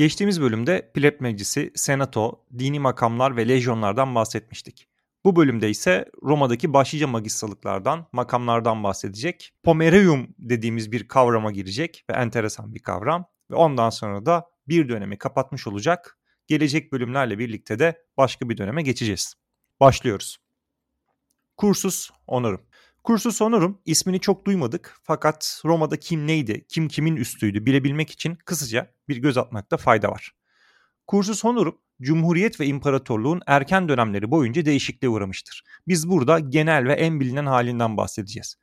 Geçtiğimiz bölümde pleb meclisi, senato, dini makamlar ve lejyonlardan bahsetmiştik. Bu bölümde ise Roma'daki başlıca magistralıklardan, makamlardan bahsedecek. Pomerium dediğimiz bir kavrama girecek ve enteresan bir kavram. Ve ondan sonra da bir dönemi kapatmış olacak. Gelecek bölümlerle birlikte de başka bir döneme geçeceğiz. Başlıyoruz. Kursus Honorum. Kursus Honorum ismini çok duymadık fakat Roma'da kim neydi, kim kimin üstüydü bilebilmek için kısaca bir göz atmakta fayda var. Kursus Honorum, Cumhuriyet ve İmparatorluğun erken dönemleri boyunca değişikliğe uğramıştır. Biz burada genel ve en bilinen halinden bahsedeceğiz.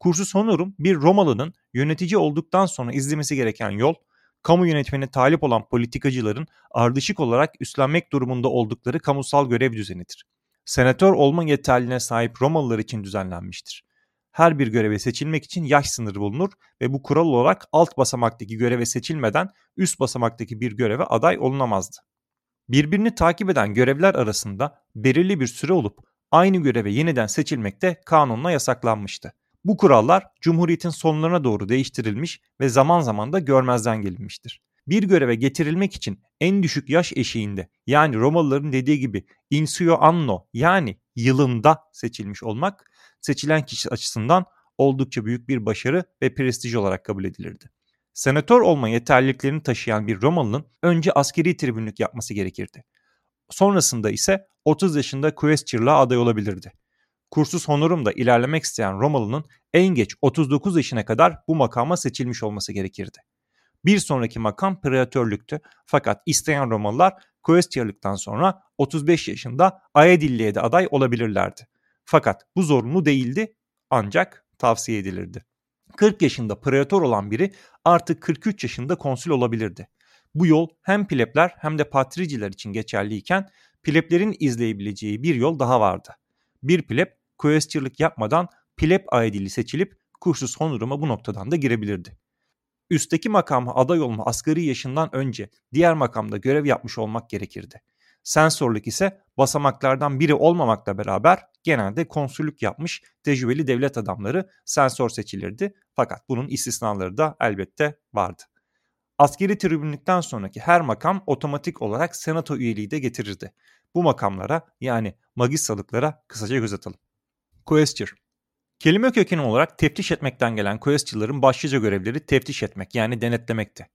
Kursus Honorum bir Romalı'nın yönetici olduktan sonra izlemesi gereken yol, kamu yönetmene talip olan politikacıların ardışık olarak üstlenmek durumunda oldukları kamusal görev düzenidir senatör olma yeterliliğine sahip Romalılar için düzenlenmiştir. Her bir göreve seçilmek için yaş sınırı bulunur ve bu kural olarak alt basamaktaki göreve seçilmeden üst basamaktaki bir göreve aday olunamazdı. Birbirini takip eden görevler arasında belirli bir süre olup aynı göreve yeniden seçilmek de kanunla yasaklanmıştı. Bu kurallar Cumhuriyet'in sonlarına doğru değiştirilmiş ve zaman zaman da görmezden gelinmiştir göreve getirilmek için en düşük yaş eşiğinde yani Romalıların dediği gibi insio anno yani yılında seçilmiş olmak seçilen kişi açısından oldukça büyük bir başarı ve prestij olarak kabul edilirdi. Senatör olma yeterliliklerini taşıyan bir Romalı'nın önce askeri tribünlük yapması gerekirdi. Sonrasında ise 30 yaşında quaestorluğa aday olabilirdi. Kursus honorumda ilerlemek isteyen Romalı'nın en geç 39 yaşına kadar bu makama seçilmiş olması gerekirdi. Bir sonraki makam preatörlüktü. Fakat isteyen Romalılar Quaestorluktan sonra 35 yaşında Aedilli'ye de aday olabilirlerdi. Fakat bu zorunlu değildi ancak tavsiye edilirdi. 40 yaşında preator olan biri artık 43 yaşında konsül olabilirdi. Bu yol hem plebler hem de patriciler için geçerliyken pleblerin izleyebileceği bir yol daha vardı. Bir pleb quaestorluk yapmadan pleb aedili seçilip kursus honoruma bu noktadan da girebilirdi üstteki makama aday olma asgari yaşından önce diğer makamda görev yapmış olmak gerekirdi. Sensörlük ise basamaklardan biri olmamakla beraber genelde konsüllük yapmış tecrübeli devlet adamları sensör seçilirdi fakat bunun istisnaları da elbette vardı. Askeri tribünlükten sonraki her makam otomatik olarak senato üyeliği de getirirdi. Bu makamlara yani magistralıklara kısaca göz atalım. Quaestor Kelime kökeni olarak teftiş etmekten gelen questçıların başlıca görevleri teftiş etmek yani denetlemekti.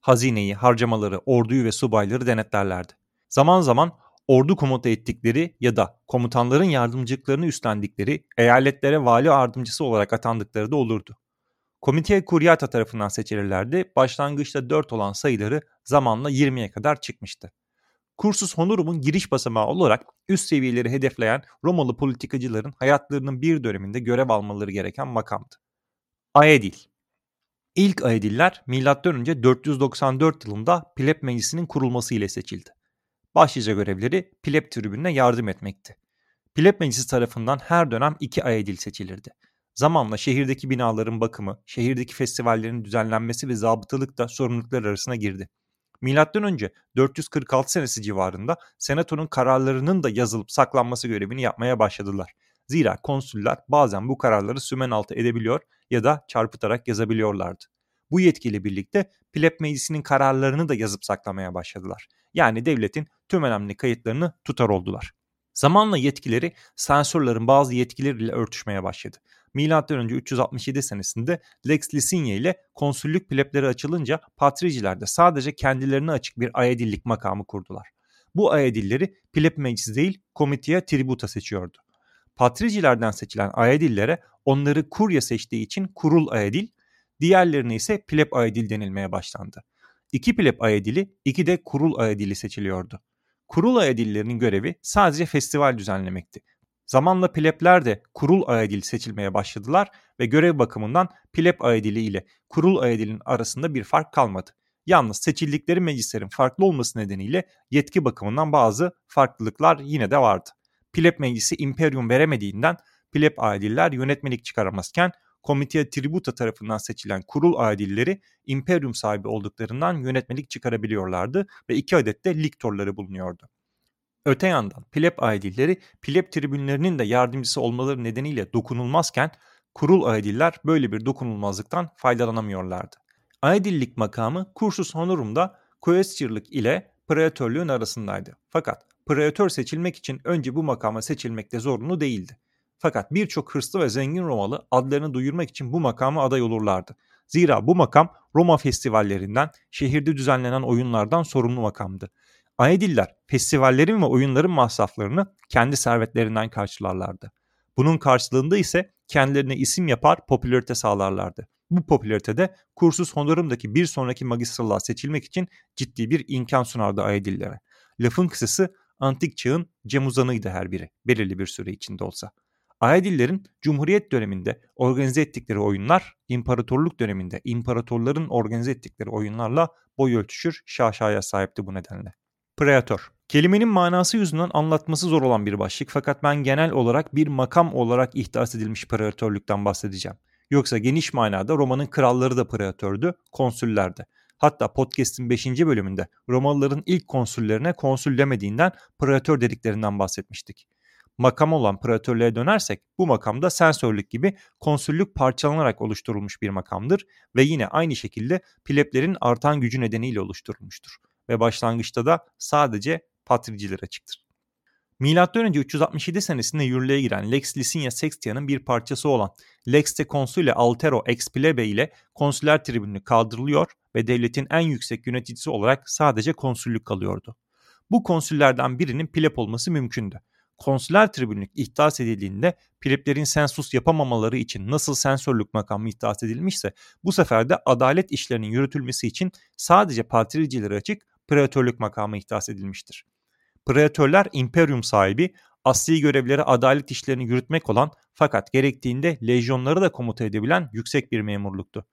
Hazineyi, harcamaları, orduyu ve subayları denetlerlerdi. Zaman zaman ordu komuta ettikleri ya da komutanların yardımcılıklarını üstlendikleri eyaletlere vali yardımcısı olarak atandıkları da olurdu. Komite Kuryata tarafından seçilirlerdi. Başlangıçta 4 olan sayıları zamanla 20'ye kadar çıkmıştı. Kursus Honorum'un giriş basamağı olarak üst seviyeleri hedefleyen Romalı politikacıların hayatlarının bir döneminde görev almaları gereken makamdı. Aedil İlk Aediller M.Ö. 494 yılında pleb meclisinin kurulması ile seçildi. Başlıca görevleri pleb tribününe yardım etmekti. Pleb meclisi tarafından her dönem iki Aedil seçilirdi. Zamanla şehirdeki binaların bakımı, şehirdeki festivallerin düzenlenmesi ve zabıtalık da sorumluluklar arasına girdi. Milattan önce 446 senesi civarında senatonun kararlarının da yazılıp saklanması görevini yapmaya başladılar. Zira konsüller bazen bu kararları sümen altı edebiliyor ya da çarpıtarak yazabiliyorlardı. Bu yetkiyle birlikte pleb meclisinin kararlarını da yazıp saklamaya başladılar. Yani devletin tüm önemli kayıtlarını tutar oldular. Zamanla yetkileri sensörlerin bazı yetkileriyle örtüşmeye başladı. M.Ö. 367 senesinde Lex Licinia ile konsüllük plebleri açılınca patriciler de sadece kendilerine açık bir ayedillik makamı kurdular. Bu ayedilleri pleb meclisi değil komiteye tributa seçiyordu. Patricilerden seçilen ayedillere onları kurya seçtiği için kurul ayedil, diğerlerine ise pleb ayedil denilmeye başlandı. İki pleb ayedili, iki de kurul ayedili seçiliyordu. Kurul ayedillerinin görevi sadece festival düzenlemekti. Zamanla plebler de kurul ayedili seçilmeye başladılar ve görev bakımından pleb ayedili ile kurul ayedilinin arasında bir fark kalmadı. Yalnız seçildikleri meclislerin farklı olması nedeniyle yetki bakımından bazı farklılıklar yine de vardı. Pleb meclisi imperium veremediğinden pleb ayediller yönetmelik çıkaramazken komiteye tributa tarafından seçilen kurul adilleri imperium sahibi olduklarından yönetmelik çıkarabiliyorlardı ve iki adet de liktorları bulunuyordu. Öte yandan pleb aidilleri pleb tribünlerinin de yardımcısı olmaları nedeniyle dokunulmazken kurul aidiller böyle bir dokunulmazlıktan faydalanamıyorlardı. Aidillik makamı kursus honorumda Quaestorluk ile Praetörlüğün arasındaydı. Fakat Praetör seçilmek için önce bu makama seçilmekte zorunlu değildi. Fakat birçok hırslı ve zengin Romalı adlarını duyurmak için bu makama aday olurlardı. Zira bu makam Roma festivallerinden, şehirde düzenlenen oyunlardan sorumlu makamdı. Aediller festivallerin ve oyunların masraflarını kendi servetlerinden karşılarlardı. Bunun karşılığında ise kendilerine isim yapar, popülarite sağlarlardı. Bu popülaritede kursus honorumdaki bir sonraki magistrallığa seçilmek için ciddi bir imkan sunardı Aedillere. Lafın kısası antik çağın cemuzanıydı her biri, belirli bir süre içinde olsa. Aedillerin Cumhuriyet döneminde organize ettikleri oyunlar, imparatorluk döneminde imparatorların organize ettikleri oyunlarla boy ölçüşür, şaşaya sahipti bu nedenle. Praetor Kelimenin manası yüzünden anlatması zor olan bir başlık fakat ben genel olarak bir makam olarak ihdas edilmiş praetörlükten bahsedeceğim. Yoksa geniş manada Roma'nın kralları da praetördü, konsüllerdi. Hatta podcast'in 5. bölümünde Romalıların ilk konsüllerine konsül demediğinden praetör dediklerinden bahsetmiştik. Makam olan praetörlüğe dönersek bu makamda sensörlük gibi konsüllük parçalanarak oluşturulmuş bir makamdır ve yine aynı şekilde pleblerin artan gücü nedeniyle oluşturulmuştur ve başlangıçta da sadece patriciler açıktır. M.Ö. 367 senesinde yürürlüğe giren Lex Licinia Sextia'nın bir parçası olan Lex de Consule Altero ex plebe ile konsüler tribünü kaldırılıyor ve devletin en yüksek yöneticisi olarak sadece konsüllük kalıyordu. Bu konsüllerden birinin pleb olması mümkündü. Konsüler tribünlük ihdas edildiğinde pleblerin sensus yapamamaları için nasıl sensörlük makamı ihdas edilmişse bu sefer de adalet işlerinin yürütülmesi için sadece patricilere açık preatörlük makamı ihdas edilmiştir. Preatörler imperium sahibi, asli görevleri adalet işlerini yürütmek olan fakat gerektiğinde lejyonları da komuta edebilen yüksek bir memurluktu.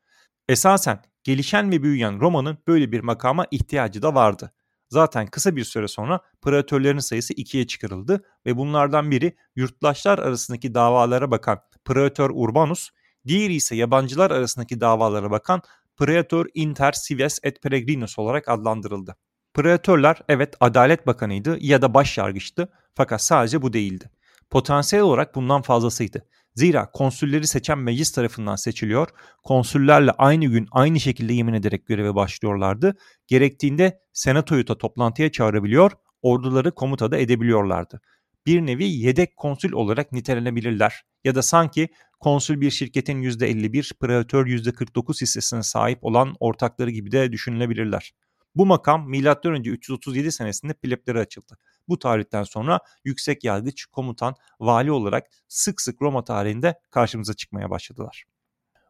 Esasen gelişen ve büyüyen Roma'nın böyle bir makama ihtiyacı da vardı. Zaten kısa bir süre sonra preatörlerin sayısı ikiye çıkarıldı ve bunlardan biri yurttaşlar arasındaki davalara bakan Praetor Urbanus, diğeri ise yabancılar arasındaki davalara bakan Praetor inter cives et peregrinus olarak adlandırıldı. Preatörler evet Adalet Bakanıydı ya da başyargıçtı fakat sadece bu değildi. Potansiyel olarak bundan fazlasıydı. Zira konsülleri seçen meclis tarafından seçiliyor, konsüllerle aynı gün aynı şekilde yemin ederek göreve başlıyorlardı. Gerektiğinde senatoyu da toplantıya çağırabiliyor, orduları komutada edebiliyorlardı. Bir nevi yedek konsül olarak nitelenebilirler ya da sanki konsül bir şirketin %51, preatör %49 hissesine sahip olan ortakları gibi de düşünülebilirler. Bu makam M.Ö. 337 senesinde pleplere açıldı. Bu tarihten sonra yüksek yargıç, komutan, vali olarak sık sık Roma tarihinde karşımıza çıkmaya başladılar.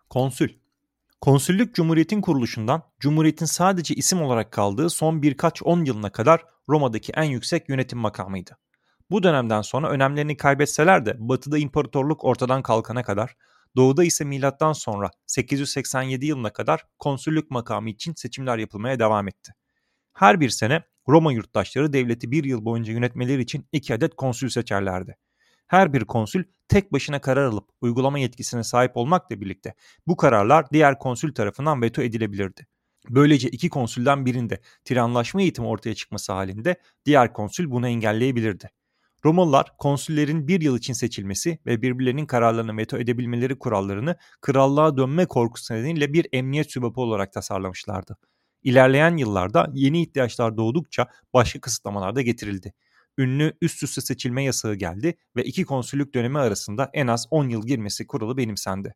Konsül Konsüllük Cumhuriyet'in kuruluşundan Cumhuriyet'in sadece isim olarak kaldığı son birkaç on yılına kadar Roma'daki en yüksek yönetim makamıydı. Bu dönemden sonra önemlerini kaybetseler de Batı'da imparatorluk ortadan kalkana kadar, Doğu'da ise milattan sonra 887 yılına kadar konsüllük makamı için seçimler yapılmaya devam etti. Her bir sene Roma yurttaşları devleti bir yıl boyunca yönetmeleri için iki adet konsül seçerlerdi. Her bir konsül tek başına karar alıp uygulama yetkisine sahip olmakla birlikte bu kararlar diğer konsül tarafından veto edilebilirdi. Böylece iki konsülden birinde tiranlaşma eğitimi ortaya çıkması halinde diğer konsül bunu engelleyebilirdi. Romalılar konsüllerin bir yıl için seçilmesi ve birbirlerinin kararlarını veto edebilmeleri kurallarını krallığa dönme korkusu nedeniyle bir emniyet sübapı olarak tasarlamışlardı. İlerleyen yıllarda yeni ihtiyaçlar doğdukça başka kısıtlamalar da getirildi. Ünlü üst üste seçilme yasağı geldi ve iki konsüllük dönemi arasında en az 10 yıl girmesi kuralı benimsendi.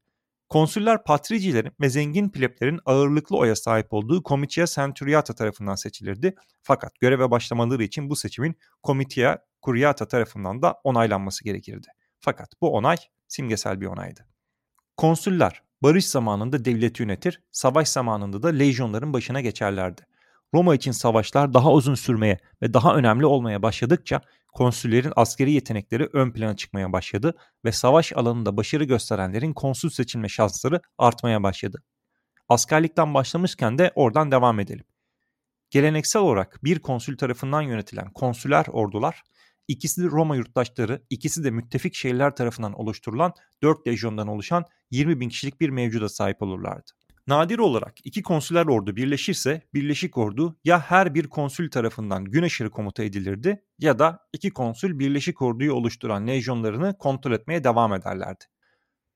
Konsüller patricilerin ve zengin pleblerin ağırlıklı oya sahip olduğu Comitia Centuriata tarafından seçilirdi. Fakat göreve başlamaları için bu seçimin Comitia Curiata tarafından da onaylanması gerekirdi. Fakat bu onay simgesel bir onaydı. Konsüller barış zamanında devleti yönetir, savaş zamanında da lejyonların başına geçerlerdi. Roma için savaşlar daha uzun sürmeye ve daha önemli olmaya başladıkça konsüllerin askeri yetenekleri ön plana çıkmaya başladı ve savaş alanında başarı gösterenlerin konsül seçilme şansları artmaya başladı. Askerlikten başlamışken de oradan devam edelim. Geleneksel olarak bir konsül tarafından yönetilen konsüler ordular İkisi de Roma yurttaşları, ikisi de müttefik şehirler tarafından oluşturulan 4 lejyondan oluşan 20 bin kişilik bir mevcuda sahip olurlardı. Nadir olarak iki konsüler ordu birleşirse birleşik ordu ya her bir konsül tarafından gün komuta edilirdi ya da iki konsül birleşik orduyu oluşturan lejyonlarını kontrol etmeye devam ederlerdi.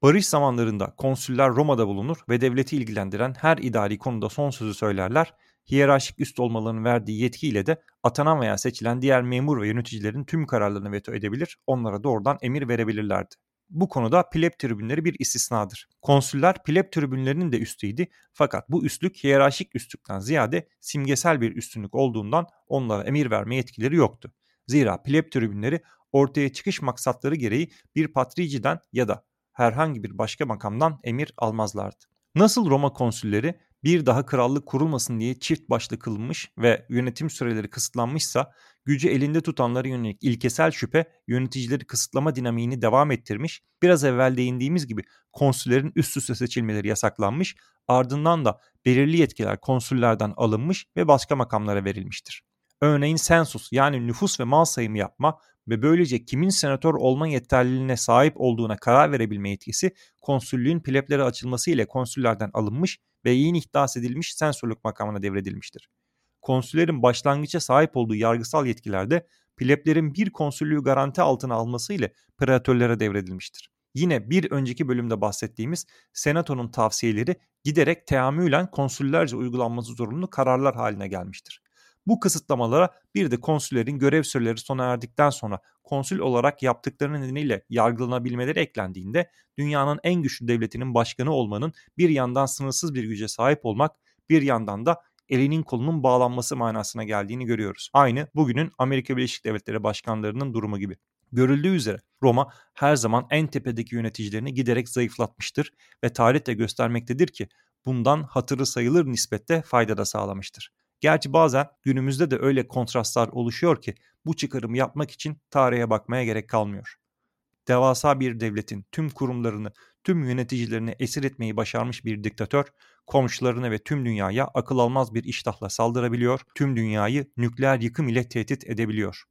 Barış zamanlarında konsüller Roma'da bulunur ve devleti ilgilendiren her idari konuda son sözü söylerler hiyerarşik üst olmalarının verdiği yetkiyle de atanan veya seçilen diğer memur ve yöneticilerin tüm kararlarını veto edebilir, onlara doğrudan emir verebilirlerdi. Bu konuda pleb tribünleri bir istisnadır. Konsüller pleb tribünlerinin de üstüydü fakat bu üstlük hiyerarşik üstlükten ziyade simgesel bir üstünlük olduğundan onlara emir verme yetkileri yoktu. Zira pleb tribünleri ortaya çıkış maksatları gereği bir patriciden ya da herhangi bir başka makamdan emir almazlardı. Nasıl Roma konsülleri bir daha krallık kurulmasın diye çift başlı kılınmış ve yönetim süreleri kısıtlanmışsa gücü elinde tutanlara yönelik ilkesel şüphe yöneticileri kısıtlama dinamiğini devam ettirmiş, biraz evvel değindiğimiz gibi konsüllerin üst üste seçilmeleri yasaklanmış, ardından da belirli yetkiler konsüllerden alınmış ve başka makamlara verilmiştir. Örneğin sensus yani nüfus ve mal sayımı yapma ve böylece kimin senatör olma yeterliliğine sahip olduğuna karar verebilme yetkisi konsüllüğün pleplere açılması ile konsüllerden alınmış ve yeni ihdas edilmiş sensörlük makamına devredilmiştir. Konsüllerin başlangıça sahip olduğu yargısal yetkilerde pleblerin bir konsüllüğü garanti altına alması ile preatörlere devredilmiştir. Yine bir önceki bölümde bahsettiğimiz senatonun tavsiyeleri giderek teamülen konsüllerce uygulanması zorunlu kararlar haline gelmiştir. Bu kısıtlamalara bir de konsüllerin görev süreleri sona erdikten sonra konsül olarak yaptıkları nedeniyle yargılanabilmeleri eklendiğinde dünyanın en güçlü devletinin başkanı olmanın bir yandan sınırsız bir güce sahip olmak, bir yandan da elinin kolunun bağlanması manasına geldiğini görüyoruz. Aynı bugünün Amerika Birleşik Devletleri başkanlarının durumu gibi. Görüldüğü üzere Roma her zaman en tepedeki yöneticilerini giderek zayıflatmıştır ve tarih de göstermektedir ki bundan hatırı sayılır nispette fayda da sağlamıştır. Gerçi bazen günümüzde de öyle kontrastlar oluşuyor ki bu çıkarımı yapmak için tarihe bakmaya gerek kalmıyor. Devasa bir devletin tüm kurumlarını, tüm yöneticilerini esir etmeyi başarmış bir diktatör, komşularına ve tüm dünyaya akıl almaz bir iştahla saldırabiliyor, tüm dünyayı nükleer yıkım ile tehdit edebiliyor.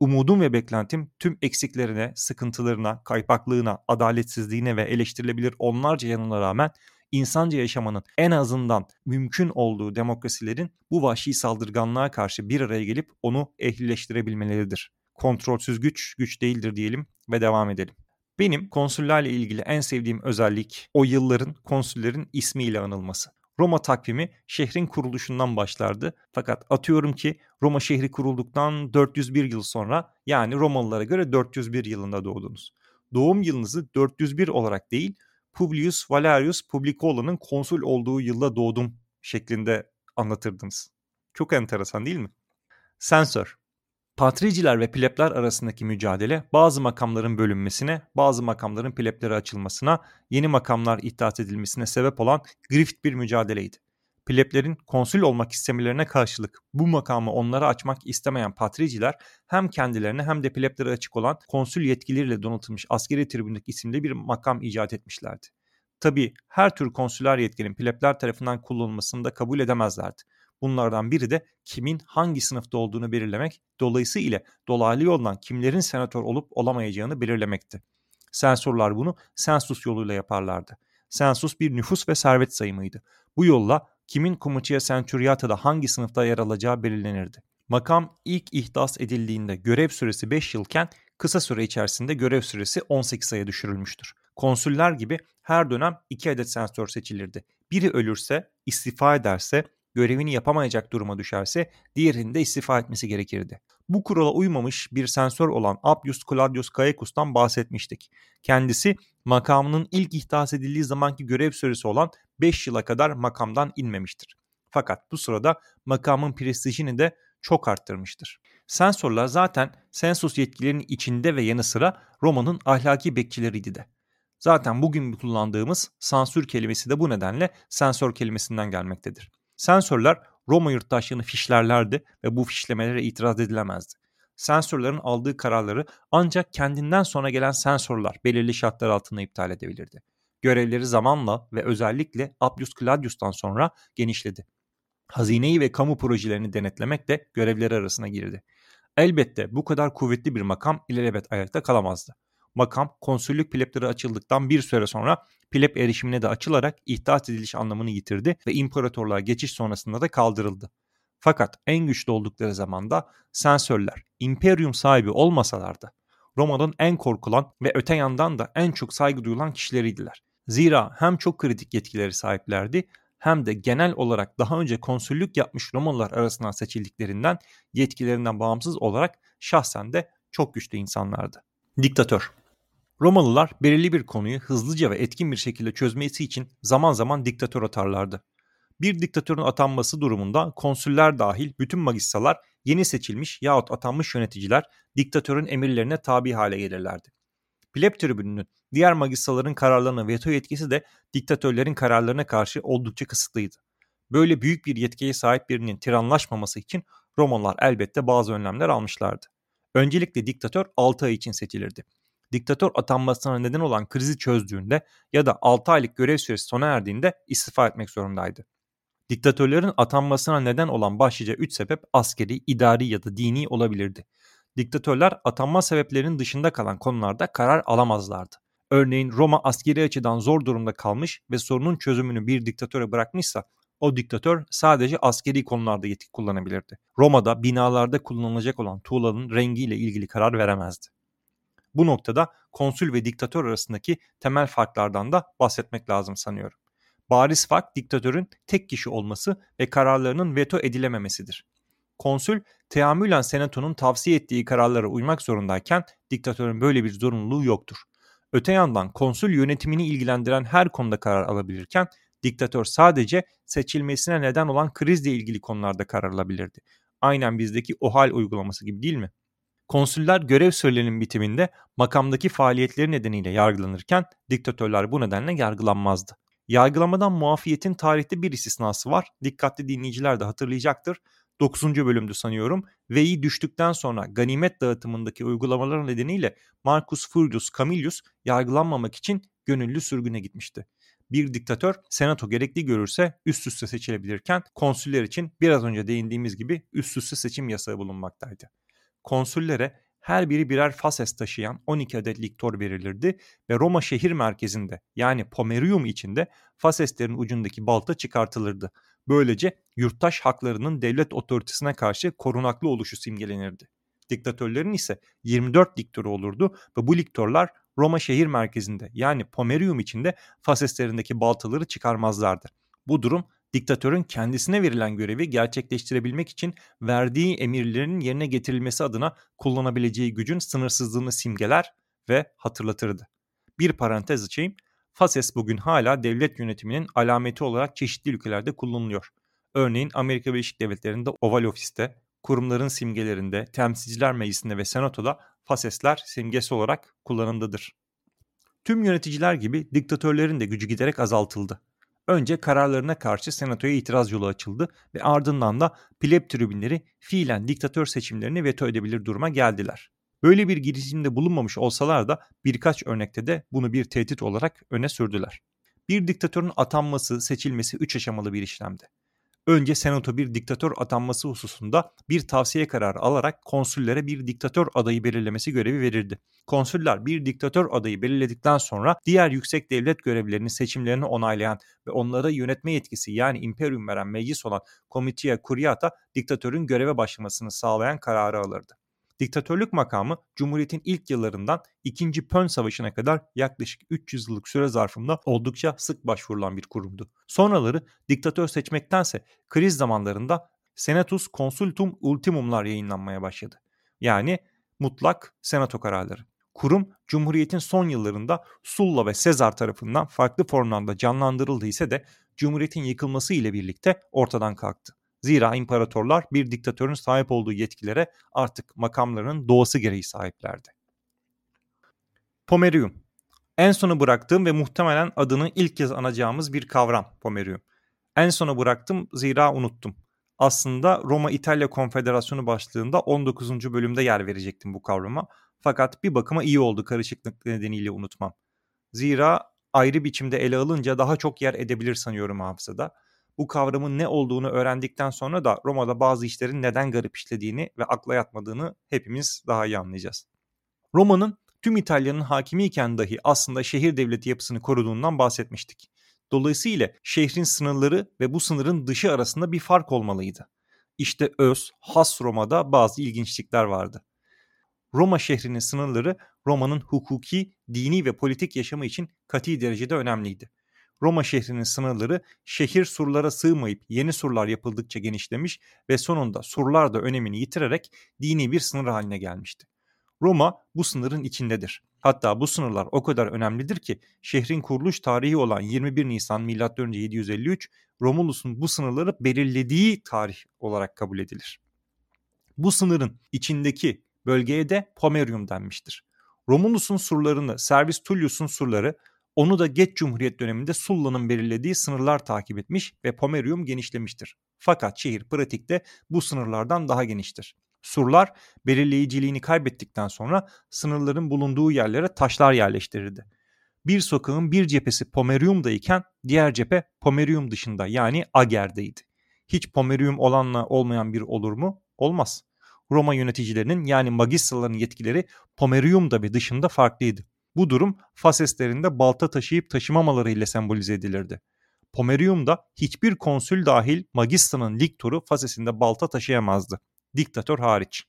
Umudum ve beklentim tüm eksiklerine, sıkıntılarına, kaypaklığına, adaletsizliğine ve eleştirilebilir onlarca yanına rağmen insanca yaşamanın en azından mümkün olduğu demokrasilerin bu vahşi saldırganlığa karşı bir araya gelip onu ehlileştirebilmeleridir. Kontrolsüz güç güç değildir diyelim ve devam edelim. Benim konsüllerle ilgili en sevdiğim özellik o yılların konsüllerin ismiyle anılması. Roma takvimi şehrin kuruluşundan başlardı. Fakat atıyorum ki Roma şehri kurulduktan 401 yıl sonra yani Romalılara göre 401 yılında doğdunuz. Doğum yılınızı 401 olarak değil Publius Valerius Publicola'nın konsul olduğu yılda doğdum şeklinde anlatırdınız. Çok enteresan değil mi? Sensör. Patriciler ve plebler arasındaki mücadele bazı makamların bölünmesine, bazı makamların pleblere açılmasına, yeni makamlar iddiat edilmesine sebep olan grift bir mücadeleydi. Pleblerin konsül olmak istemelerine karşılık bu makamı onlara açmak istemeyen patriciler hem kendilerine hem de pleblere açık olan konsül yetkileriyle donatılmış askeri tribünlük isimli bir makam icat etmişlerdi. Tabi her tür konsüler yetkinin plebler tarafından kullanılmasını da kabul edemezlerdi. Bunlardan biri de kimin hangi sınıfta olduğunu belirlemek, dolayısıyla dolaylı yoldan kimlerin senatör olup olamayacağını belirlemekti. Sensorlar bunu sensus yoluyla yaparlardı. Sensus bir nüfus ve servet sayımıydı. Bu yolla kimin komuçaya centuriatada hangi sınıfta yer alacağı belirlenirdi. Makam ilk ihdas edildiğinde görev süresi 5 yılken kısa süre içerisinde görev süresi 18 aya düşürülmüştür. Konsüller gibi her dönem 2 adet sensör seçilirdi. Biri ölürse, istifa ederse, görevini yapamayacak duruma düşerse diğerinin de istifa etmesi gerekirdi. Bu kurala uymamış bir sensör olan Appius Claudius Caecus'tan bahsetmiştik. Kendisi makamının ilk ihdas edildiği zamanki görev süresi olan 5 yıla kadar makamdan inmemiştir. Fakat bu sırada makamın prestijini de çok arttırmıştır. Sensörler zaten sensus yetkilerinin içinde ve yanı sıra Roma'nın ahlaki bekçileriydi de. Zaten bugün kullandığımız sansür kelimesi de bu nedenle sensör kelimesinden gelmektedir. Sensörler Roma yurttaşlarını fişlerlerdi ve bu fişlemelere itiraz edilemezdi. Sensörlerin aldığı kararları ancak kendinden sonra gelen sensörler belirli şartlar altında iptal edebilirdi. Görevleri zamanla ve özellikle Appius Claudius'tan sonra genişledi. Hazineyi ve kamu projelerini denetlemek de görevleri arasına girdi. Elbette bu kadar kuvvetli bir makam ilelebet ayakta kalamazdı. Makam konsüllük plepleri açıldıktan bir süre sonra pleb erişimine de açılarak ihdas ediliş anlamını yitirdi ve imparatorluğa geçiş sonrasında da kaldırıldı. Fakat en güçlü oldukları zamanda sensörler imperium sahibi olmasalar da Roma'nın en korkulan ve öte yandan da en çok saygı duyulan kişileriydiler. Zira hem çok kritik yetkileri sahiplerdi hem de genel olarak daha önce konsüllük yapmış Romalılar arasından seçildiklerinden yetkilerinden bağımsız olarak şahsen de çok güçlü insanlardı. Diktatör Romalılar belirli bir konuyu hızlıca ve etkin bir şekilde çözmesi için zaman zaman diktatör atarlardı. Bir diktatörün atanması durumunda konsüller dahil bütün magistralar yeni seçilmiş yahut atanmış yöneticiler diktatörün emirlerine tabi hale gelirlerdi. Pleb tribününün diğer magistraların kararlarına veto yetkisi de diktatörlerin kararlarına karşı oldukça kısıtlıydı. Böyle büyük bir yetkiye sahip birinin tiranlaşmaması için Romalılar elbette bazı önlemler almışlardı. Öncelikle diktatör 6 ay için seçilirdi. Diktatör atanmasına neden olan krizi çözdüğünde ya da 6 aylık görev süresi sona erdiğinde istifa etmek zorundaydı. Diktatörlerin atanmasına neden olan başlıca 3 sebep askeri, idari ya da dini olabilirdi. Diktatörler atanma sebeplerinin dışında kalan konularda karar alamazlardı. Örneğin Roma askeri açıdan zor durumda kalmış ve sorunun çözümünü bir diktatöre bırakmışsa o diktatör sadece askeri konularda yetki kullanabilirdi. Roma'da binalarda kullanılacak olan tuğlanın rengiyle ilgili karar veremezdi. Bu noktada konsül ve diktatör arasındaki temel farklardan da bahsetmek lazım sanıyorum. Bariz fark diktatörün tek kişi olması ve kararlarının veto edilememesidir. Konsül teamülen senatonun tavsiye ettiği kararlara uymak zorundayken diktatörün böyle bir zorunluluğu yoktur. Öte yandan konsül yönetimini ilgilendiren her konuda karar alabilirken diktatör sadece seçilmesine neden olan krizle ilgili konularda karar alabilirdi. Aynen bizdeki OHAL uygulaması gibi değil mi? Konsüller görev sürelerinin bitiminde makamdaki faaliyetleri nedeniyle yargılanırken diktatörler bu nedenle yargılanmazdı. Yargılamadan muafiyetin tarihte bir istisnası var. Dikkatli dinleyiciler de hatırlayacaktır. 9. bölümdü sanıyorum. Veyi düştükten sonra ganimet dağıtımındaki uygulamalar nedeniyle Marcus Furius Camillus yargılanmamak için gönüllü sürgüne gitmişti. Bir diktatör senato gerekli görürse üst üste seçilebilirken konsüller için biraz önce değindiğimiz gibi üst üste seçim yasağı bulunmaktaydı. Konsüllere her biri birer fases taşıyan 12 adet liktor verilirdi ve Roma şehir merkezinde yani Pomerium içinde faseslerin ucundaki balta çıkartılırdı. Böylece yurttaş haklarının devlet otoritesine karşı korunaklı oluşu simgelenirdi. Diktatörlerin ise 24 liktoru olurdu ve bu liktorlar Roma şehir merkezinde yani Pomerium içinde faseslerindeki baltaları çıkarmazlardı. Bu durum diktatörün kendisine verilen görevi gerçekleştirebilmek için verdiği emirlerin yerine getirilmesi adına kullanabileceği gücün sınırsızlığını simgeler ve hatırlatırdı. Bir parantez açayım. Fases bugün hala devlet yönetiminin alameti olarak çeşitli ülkelerde kullanılıyor. Örneğin Amerika Birleşik Devletleri'nde Oval Ofis'te, kurumların simgelerinde, temsilciler meclisinde ve senatoda fasesler simgesi olarak kullanımdadır. Tüm yöneticiler gibi diktatörlerin de gücü giderek azaltıldı. Önce kararlarına karşı senatoya itiraz yolu açıldı ve ardından da pleb tribünleri fiilen diktatör seçimlerini veto edebilir duruma geldiler. Böyle bir girişimde bulunmamış olsalar da birkaç örnekte de bunu bir tehdit olarak öne sürdüler. Bir diktatörün atanması, seçilmesi üç aşamalı bir işlemdi. Önce senato bir diktatör atanması hususunda bir tavsiye kararı alarak konsüllere bir diktatör adayı belirlemesi görevi verirdi. Konsüller bir diktatör adayı belirledikten sonra diğer yüksek devlet görevlilerinin seçimlerini onaylayan ve onlara yönetme yetkisi yani imperium veren meclis olan Comitia Curiata diktatörün göreve başlamasını sağlayan kararı alırdı. Diktatörlük makamı Cumhuriyet'in ilk yıllarından 2. Pön Savaşı'na kadar yaklaşık 300 yıllık süre zarfında oldukça sık başvurulan bir kurumdu. Sonraları diktatör seçmektense kriz zamanlarında Senatus Consultum Ultimumlar yayınlanmaya başladı. Yani mutlak senato kararları. Kurum Cumhuriyet'in son yıllarında Sulla ve Sezar tarafından farklı formlarda canlandırıldı ise de Cumhuriyet'in yıkılması ile birlikte ortadan kalktı. Zira imparatorlar bir diktatörün sahip olduğu yetkilere artık makamlarının doğası gereği sahiplerdi. Pomerium en sona bıraktığım ve muhtemelen adını ilk kez anacağımız bir kavram Pomerium. En sona bıraktım zira unuttum. Aslında Roma-İtalya Konfederasyonu başlığında 19. bölümde yer verecektim bu kavrama. Fakat bir bakıma iyi oldu karışıklık nedeniyle unutmam. Zira ayrı biçimde ele alınca daha çok yer edebilir sanıyorum hafızada bu kavramın ne olduğunu öğrendikten sonra da Roma'da bazı işlerin neden garip işlediğini ve akla yatmadığını hepimiz daha iyi anlayacağız. Roma'nın tüm İtalya'nın hakimiyken dahi aslında şehir devleti yapısını koruduğundan bahsetmiştik. Dolayısıyla şehrin sınırları ve bu sınırın dışı arasında bir fark olmalıydı. İşte öz, has Roma'da bazı ilginçlikler vardı. Roma şehrinin sınırları Roma'nın hukuki, dini ve politik yaşamı için kati derecede önemliydi. Roma şehrinin sınırları şehir surlara sığmayıp yeni surlar yapıldıkça genişlemiş ve sonunda surlar da önemini yitirerek dini bir sınır haline gelmişti. Roma bu sınırın içindedir. Hatta bu sınırlar o kadar önemlidir ki şehrin kuruluş tarihi olan 21 Nisan M.Ö. 753 Romulus'un bu sınırları belirlediği tarih olarak kabul edilir. Bu sınırın içindeki bölgeye de Pomerium denmiştir. Romulus'un surlarını Servis Tullius'un surları onu da geç Cumhuriyet döneminde Sulla'nın belirlediği sınırlar takip etmiş ve Pomerium genişlemiştir. Fakat şehir pratikte bu sınırlardan daha geniştir. Surlar belirleyiciliğini kaybettikten sonra sınırların bulunduğu yerlere taşlar yerleştirirdi. Bir sokağın bir cephesi Pomerium'dayken diğer cephe Pomerium dışında yani Ager'deydi. Hiç Pomerium olanla olmayan bir olur mu? Olmaz. Roma yöneticilerinin yani magistraların yetkileri Pomerium'da ve dışında farklıydı. Bu durum Faseslerinde balta taşıyıp taşımamaları ile sembolize edilirdi. Pomerium'da hiçbir konsül dahil magistranın liktoru Fases'inde balta taşıyamazdı. Diktatör hariç.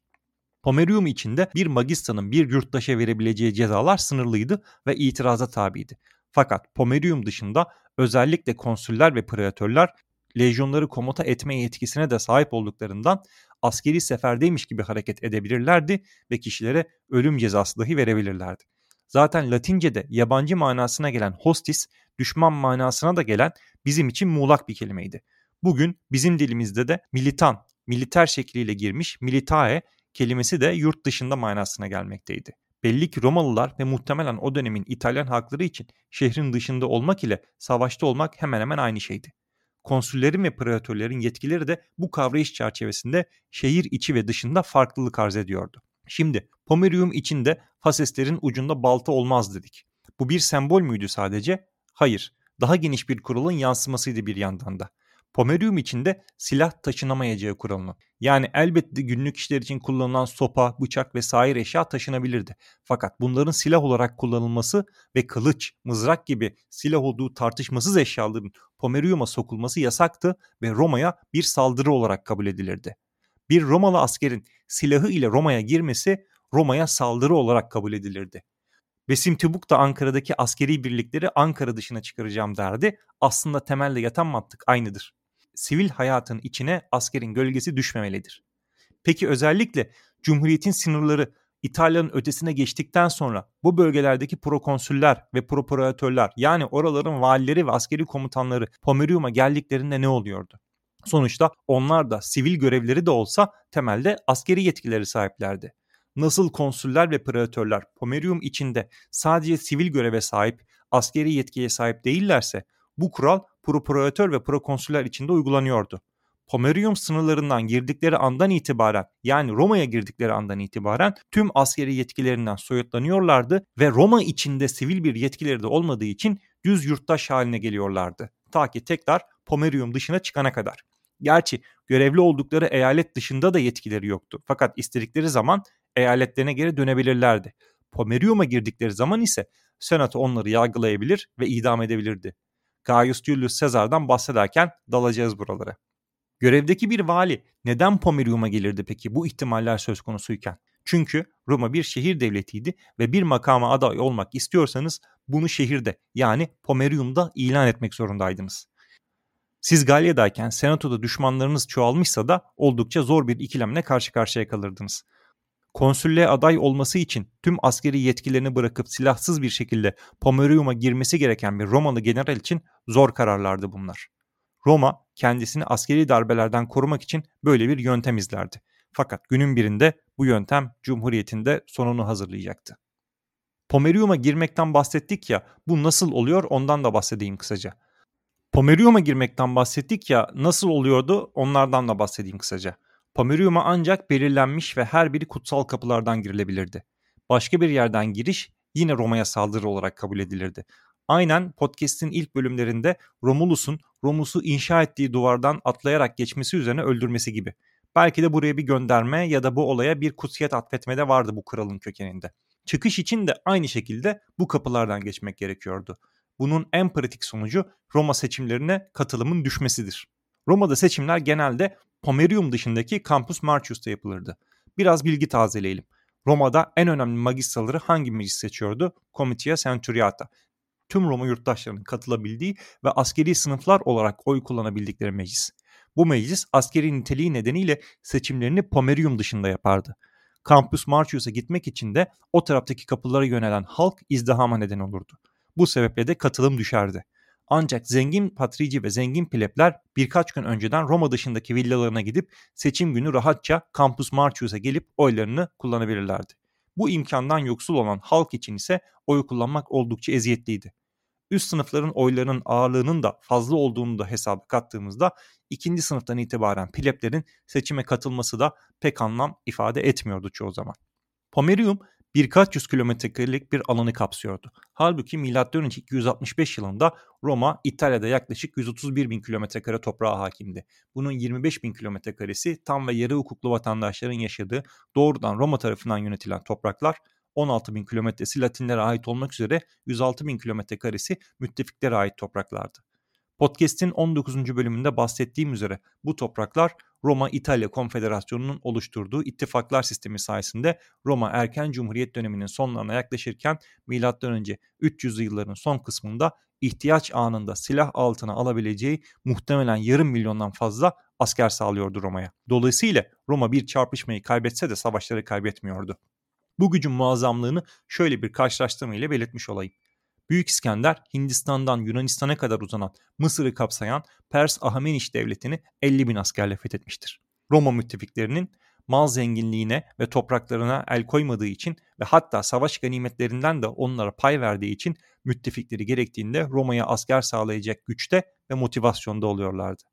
Pomerium içinde bir magistranın bir yurttaşa verebileceği cezalar sınırlıydı ve itiraza tabiydi. Fakat Pomerium dışında özellikle konsüller ve preatörler lejyonları komuta etme yetkisine de sahip olduklarından askeri seferdeymiş gibi hareket edebilirlerdi ve kişilere ölüm cezası dahi verebilirlerdi. Zaten Latince'de yabancı manasına gelen hostis, düşman manasına da gelen bizim için muğlak bir kelimeydi. Bugün bizim dilimizde de militan, militer şekliyle girmiş militae kelimesi de yurt dışında manasına gelmekteydi. Belli ki Romalılar ve muhtemelen o dönemin İtalyan halkları için şehrin dışında olmak ile savaşta olmak hemen hemen aynı şeydi. Konsüllerin ve preatörlerin yetkileri de bu kavrayış çerçevesinde şehir içi ve dışında farklılık arz ediyordu. Şimdi Pomerium içinde Faseslerin ucunda balta olmaz dedik. Bu bir sembol müydü sadece? Hayır. Daha geniş bir kuralın yansımasıydı bir yandan da. Pomerium içinde silah taşınamayacağı kuralını. Yani elbette günlük işler için kullanılan sopa, bıçak vesaire eşya taşınabilirdi. Fakat bunların silah olarak kullanılması ve kılıç, mızrak gibi silah olduğu tartışmasız eşyaların Pomerium'a sokulması yasaktı ve Roma'ya bir saldırı olarak kabul edilirdi. Bir Romalı askerin silahı ile Roma'ya girmesi Roma'ya saldırı olarak kabul edilirdi. Besim Tübük da Ankara'daki askeri birlikleri Ankara dışına çıkaracağım derdi. Aslında temelde yatan mantık aynıdır. Sivil hayatın içine askerin gölgesi düşmemelidir. Peki özellikle Cumhuriyet'in sınırları İtalya'nın ötesine geçtikten sonra bu bölgelerdeki prokonsüller ve proparatörler yani oraların valileri ve askeri komutanları Pomerium'a geldiklerinde ne oluyordu? Sonuçta onlar da sivil görevleri de olsa temelde askeri yetkileri sahiplerdi. Nasıl konsüller ve preatörler Pomerium içinde sadece sivil göreve sahip, askeri yetkiye sahip değillerse bu kural prokuratör ve prokonsüller içinde uygulanıyordu. Pomerium sınırlarından girdikleri andan itibaren yani Roma'ya girdikleri andan itibaren tüm askeri yetkilerinden soyutlanıyorlardı ve Roma içinde sivil bir yetkileri de olmadığı için düz yurttaş haline geliyorlardı. Ta ki tekrar Pomerium dışına çıkana kadar. Gerçi görevli oldukları eyalet dışında da yetkileri yoktu. Fakat istedikleri zaman eyaletlerine geri dönebilirlerdi. Pomerium'a girdikleri zaman ise Senato onları yargılayabilir ve idam edebilirdi. Gaius Julius Caesar'dan bahsederken dalacağız buralara. Görevdeki bir vali neden Pomerium'a gelirdi peki bu ihtimaller söz konusuyken? Çünkü Roma bir şehir devletiydi ve bir makama aday olmak istiyorsanız bunu şehirde yani Pomerium'da ilan etmek zorundaydınız. Siz Galya'dayken senatoda düşmanlarınız çoğalmışsa da oldukça zor bir ikilemle karşı karşıya kalırdınız. Konsüllüğe aday olması için tüm askeri yetkilerini bırakıp silahsız bir şekilde Pomerium'a girmesi gereken bir Romalı general için zor kararlardı bunlar. Roma kendisini askeri darbelerden korumak için böyle bir yöntem izlerdi. Fakat günün birinde bu yöntem Cumhuriyet'inde sonunu hazırlayacaktı. Pomerium'a girmekten bahsettik ya bu nasıl oluyor ondan da bahsedeyim kısaca. Pomerium'a girmekten bahsettik ya nasıl oluyordu onlardan da bahsedeyim kısaca. Pomerium'a ancak belirlenmiş ve her biri kutsal kapılardan girilebilirdi. Başka bir yerden giriş yine Roma'ya saldırı olarak kabul edilirdi. Aynen podcast'in ilk bölümlerinde Romulus'un Romus'u inşa ettiği duvardan atlayarak geçmesi üzerine öldürmesi gibi. Belki de buraya bir gönderme ya da bu olaya bir kutsiyet atfetme de vardı bu kralın kökeninde. Çıkış için de aynı şekilde bu kapılardan geçmek gerekiyordu. Bunun en pratik sonucu Roma seçimlerine katılımın düşmesidir. Roma'da seçimler genelde Pomerium dışındaki Campus Martius'ta yapılırdı. Biraz bilgi tazeleyelim. Roma'da en önemli magistraları hangi meclis seçiyordu? Comitia Centuriata. tüm Roma yurttaşlarının katılabildiği ve askeri sınıflar olarak oy kullanabildikleri meclis. Bu meclis askeri niteliği nedeniyle seçimlerini Pomerium dışında yapardı. Campus Martius'a gitmek için de o taraftaki kapılara yönelen halk izdihama neden olurdu. Bu sebeple de katılım düşerdi. Ancak zengin patrici ve zengin plebler birkaç gün önceden Roma dışındaki villalarına gidip seçim günü rahatça Campus Martius'a gelip oylarını kullanabilirlerdi. Bu imkandan yoksul olan halk için ise oy kullanmak oldukça eziyetliydi. Üst sınıfların oylarının ağırlığının da fazla olduğunu da hesaba kattığımızda ikinci sınıftan itibaren pleblerin seçime katılması da pek anlam ifade etmiyordu çoğu zaman. Pomerium birkaç yüz kilometrekarelik bir alanı kapsıyordu. Halbuki M.Ö. 265 yılında Roma İtalya'da yaklaşık 131 bin kilometrekare toprağa hakimdi. Bunun 25 bin kilometrekaresi tam ve yarı hukuklu vatandaşların yaşadığı doğrudan Roma tarafından yönetilen topraklar 16 bin kilometresi Latinlere ait olmak üzere 106 bin kilometrekaresi müttefiklere ait topraklardı. Podcast'in 19. bölümünde bahsettiğim üzere bu topraklar Roma-İtalya Konfederasyonu'nun oluşturduğu ittifaklar sistemi sayesinde Roma erken Cumhuriyet döneminin sonlarına yaklaşırken M.Ö. 300'lü yılların son kısmında ihtiyaç anında silah altına alabileceği muhtemelen yarım milyondan fazla asker sağlıyordu Roma'ya. Dolayısıyla Roma bir çarpışmayı kaybetse de savaşları kaybetmiyordu. Bu gücün muazzamlığını şöyle bir karşılaştırma ile belirtmiş olayım. Büyük İskender Hindistan'dan Yunanistan'a kadar uzanan Mısır'ı kapsayan Pers Ahameniş devletini 50 bin askerle fethetmiştir. Roma müttefiklerinin mal zenginliğine ve topraklarına el koymadığı için ve hatta savaş ganimetlerinden de onlara pay verdiği için müttefikleri gerektiğinde Roma'ya asker sağlayacak güçte ve motivasyonda oluyorlardı.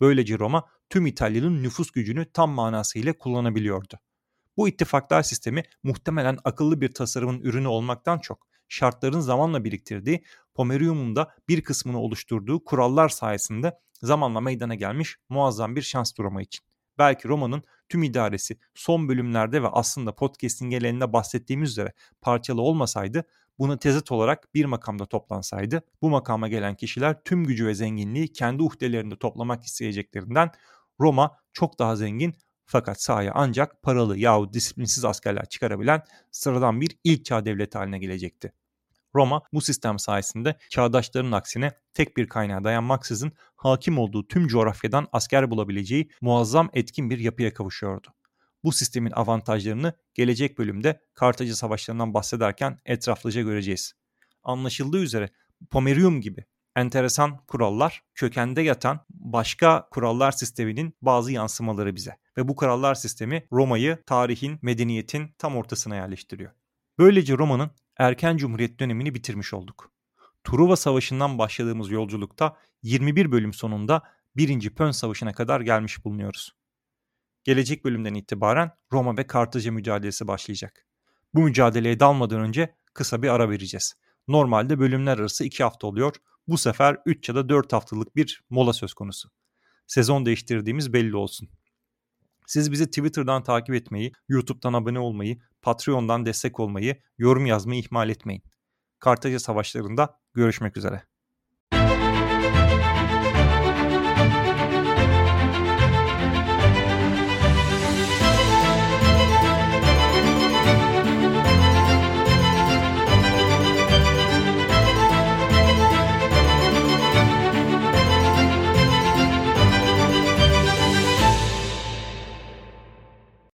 Böylece Roma tüm İtalya'nın nüfus gücünü tam manasıyla kullanabiliyordu. Bu ittifaklar sistemi muhtemelen akıllı bir tasarımın ürünü olmaktan çok şartların zamanla biriktirdiği Pomerium'un da bir kısmını oluşturduğu kurallar sayesinde zamanla meydana gelmiş muazzam bir şans Roma için. Belki Roma'nın tüm idaresi son bölümlerde ve aslında podcast'in geleninde bahsettiğimiz üzere parçalı olmasaydı buna tezat olarak bir makamda toplansaydı bu makama gelen kişiler tüm gücü ve zenginliği kendi uhdelerinde toplamak isteyeceklerinden Roma çok daha zengin fakat sahaya ancak paralı yahut disiplinsiz askerler çıkarabilen sıradan bir ilk çağ devleti haline gelecekti. Roma bu sistem sayesinde çağdaşlarının aksine tek bir kaynağa dayanmaksızın hakim olduğu tüm coğrafyadan asker bulabileceği muazzam etkin bir yapıya kavuşuyordu. Bu sistemin avantajlarını gelecek bölümde Kartaca savaşlarından bahsederken etraflıca göreceğiz. Anlaşıldığı üzere Pomerium gibi enteresan kurallar kökende yatan başka kurallar sisteminin bazı yansımaları bize. Ve bu kurallar sistemi Roma'yı tarihin, medeniyetin tam ortasına yerleştiriyor. Böylece Roma'nın erken cumhuriyet dönemini bitirmiş olduk. Truva Savaşı'ndan başladığımız yolculukta 21 bölüm sonunda 1. Pön Savaşı'na kadar gelmiş bulunuyoruz. Gelecek bölümden itibaren Roma ve Kartaca mücadelesi başlayacak. Bu mücadeleye dalmadan önce kısa bir ara vereceğiz. Normalde bölümler arası 2 hafta oluyor. Bu sefer 3 ya da 4 haftalık bir mola söz konusu. Sezon değiştirdiğimiz belli olsun. Siz bizi Twitter'dan takip etmeyi, YouTube'dan abone olmayı, Patreon'dan destek olmayı, yorum yazmayı ihmal etmeyin. Kartaca Savaşları'nda görüşmek üzere.